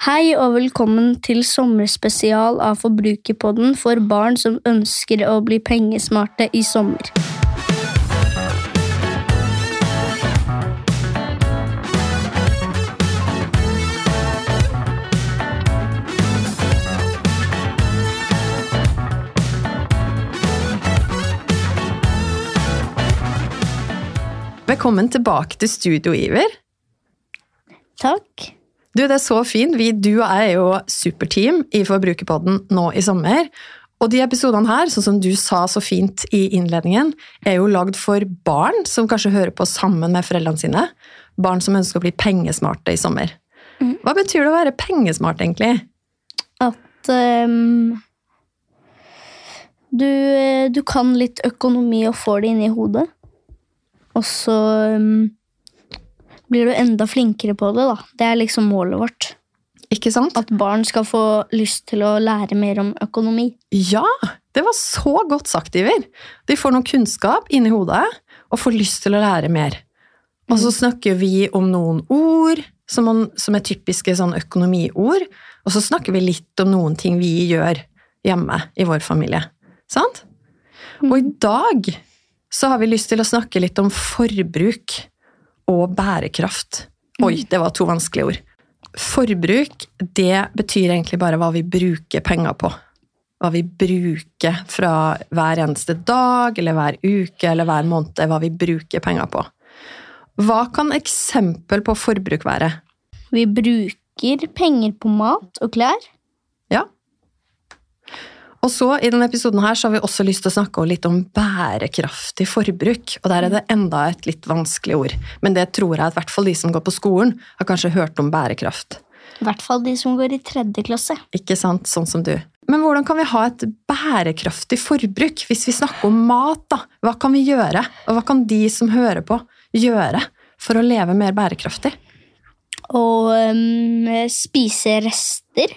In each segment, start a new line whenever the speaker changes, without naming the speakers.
Hei og velkommen til sommerspesial av Forbrukerpodden for barn som ønsker å bli pengesmarte i sommer.
Velkommen tilbake til studio, Iver.
Takk.
Du, Det er så fint. Vi, du og jeg er jo superteam i Forbrukerpodden nå i sommer. Og de episodene her, sånn som du sa så fint i innledningen, er jo lagd for barn som kanskje hører på sammen med foreldrene sine. Barn som ønsker å bli pengesmarte i sommer.
Mm.
Hva betyr det å være pengesmart, egentlig?
At um, du, eh, du kan litt økonomi og får det inni hodet. Og så ehm, blir du enda flinkere på det, da. Det er liksom målet vårt.
Ikke sant?
At barn skal få lyst til å lære mer om økonomi.
Ja, det var så godt sagt, Iver. De får noe kunnskap inni hodet og får lyst til å lære mer. Og så snakker vi om noen ord som, man, som er typiske sånn økonomiord, og så snakker vi litt om noen ting vi gjør hjemme i vår familie. Sant? Og i dag så har vi lyst til å snakke litt om forbruk og bærekraft. Oi, det var to vanskelige ord. Forbruk, det betyr egentlig bare hva vi bruker penger på. Hva vi bruker fra hver eneste dag, eller hver uke, eller hver måned. Hva vi bruker penger på. Hva kan eksempel på forbruk være?
Vi bruker penger på mat og klær.
Ja. Og så I denne episoden her så har vi også lyst til å snakke litt om bærekraftig forbruk. og Der er det enda et litt vanskelig ord. Men det tror jeg at hvert fall de som går på skolen, har kanskje hørt om bærekraft.
I hvert fall de som går i tredje klasse.
Ikke sant? Sånn som du. Men hvordan kan vi ha et bærekraftig forbruk hvis vi snakker om mat? da? Hva kan vi gjøre? Og hva kan de som hører på, gjøre for å leve mer bærekraftig?
Og um, spise rester.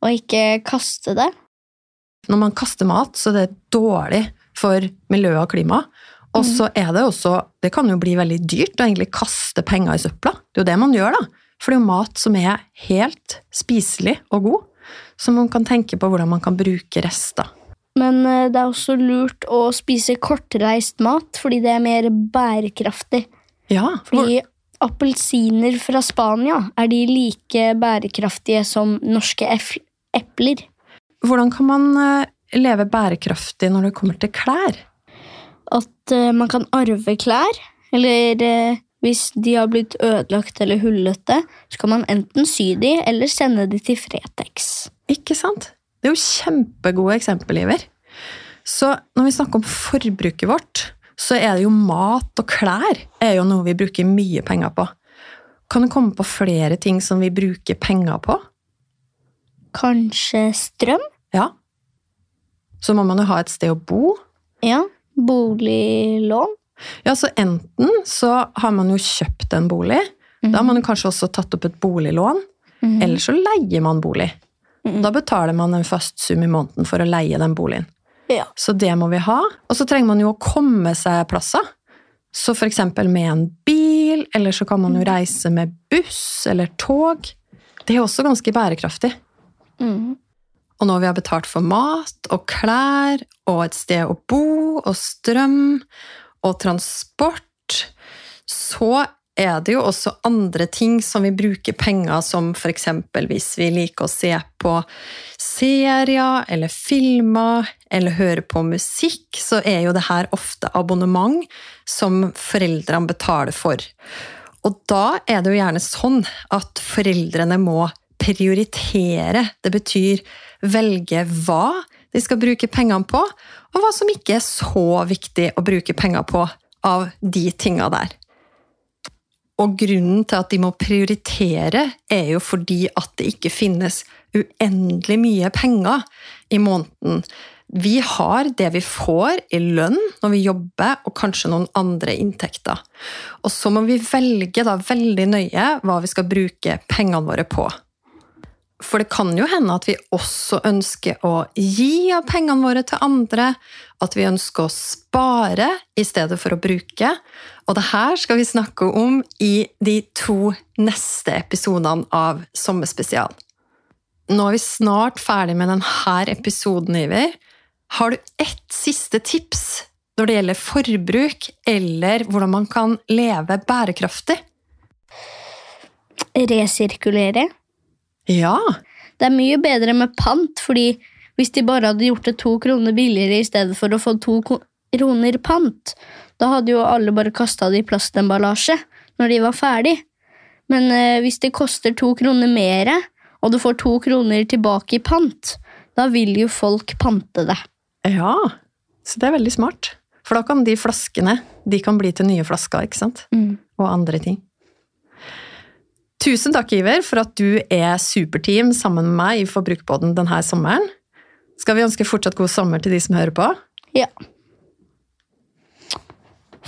Og ikke kaste det.
Når man kaster mat, så er det dårlig for miljøet og klimaet. Og så er det også Det kan jo bli veldig dyrt å egentlig kaste penger i søpla. Det er jo det man gjør, da. For det er jo mat som er helt spiselig og god. Så man kan tenke på hvordan man kan bruke rester.
Men eh, det er også lurt å spise kortreist mat, fordi det er mer bærekraftig.
Ja, for...
Fordi appelsiner fra Spania, er de like bærekraftige som norske epler?
Hvordan kan man eh, leve bærekraftig når det kommer til klær?
At eh, man kan arve klær, eller eh, hvis de har blitt ødelagt eller hullete, så kan man enten sy de eller sende de til Fretex.
Ikke sant? Det er jo kjempegode eksempel, Iver. Så når vi snakker om forbruket vårt, så er det jo mat og klær er jo noe vi bruker mye penger på. Kan du komme på flere ting som vi bruker penger på?
Kanskje strøm?
Ja. Så må man jo ha et sted å bo.
Ja. Boliglån?
Ja, så enten så har man jo kjøpt en bolig, da har man jo kanskje også tatt opp et boliglån,
Mm.
eller så leier man bolig.
Mm.
Da betaler man en fast sum i måneden for å leie den boligen.
Ja.
Så det må vi ha. Og så trenger man jo å komme seg plasser. Så for eksempel med en bil, eller så kan man jo reise med buss eller tog. Det er også ganske bærekraftig.
Mhm.
Og når vi har betalt for mat og klær og et sted å bo og strøm og transport, så er det jo også andre ting som vi bruker penger som eksempel hvis vi liker å se på serier eller filmer eller høre på musikk, så er jo det her ofte abonnement som foreldrene betaler for. Og da er det jo gjerne sånn at foreldrene må prioritere. Det betyr velge hva de skal bruke pengene på, og hva som ikke er så viktig å bruke penger på av de tinga der. Og grunnen til at de må prioritere, er jo fordi at det ikke finnes uendelig mye penger i måneden. Vi har det vi får i lønn når vi jobber, og kanskje noen andre inntekter. Og så må vi velge da veldig nøye hva vi skal bruke pengene våre på. For det kan jo hende at vi også ønsker å gi av pengene våre til andre. At vi ønsker å spare i stedet for å bruke. Og det her skal vi snakke om i de to neste episodene av Sommerspesial. Nå er vi snart ferdig med denne episoden, Iver. Har du ett siste tips når det gjelder forbruk, eller hvordan man kan leve bærekraftig?
Resirkulere.
Ja.
Det er mye bedre med pant, fordi hvis de bare hadde gjort det to kroner billigere i stedet for å få to kroner pant, da hadde jo alle bare kasta det i plastemballasje når de var ferdig. Men eh, hvis det koster to kroner mer, og du får to kroner tilbake i pant, da vil jo folk pante det.
Ja, så det er veldig smart. For da kan de flaskene de kan bli til nye flasker, ikke sant?
Mm.
Og andre ting. Tusen takk, Iver, for at du er superteam sammen med meg i Forbrukerbåten denne sommeren. Skal vi ønske fortsatt god sommer til de som hører på?
Ja.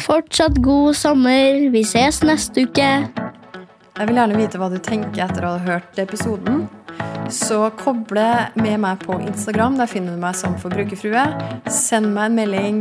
Fortsatt god sommer. Vi ses neste uke.
Jeg vil gjerne vite hva du tenker etter å ha hørt episoden. Så koble med meg på Instagram. Der finner du meg som forbrukerfrue. Send meg en melding.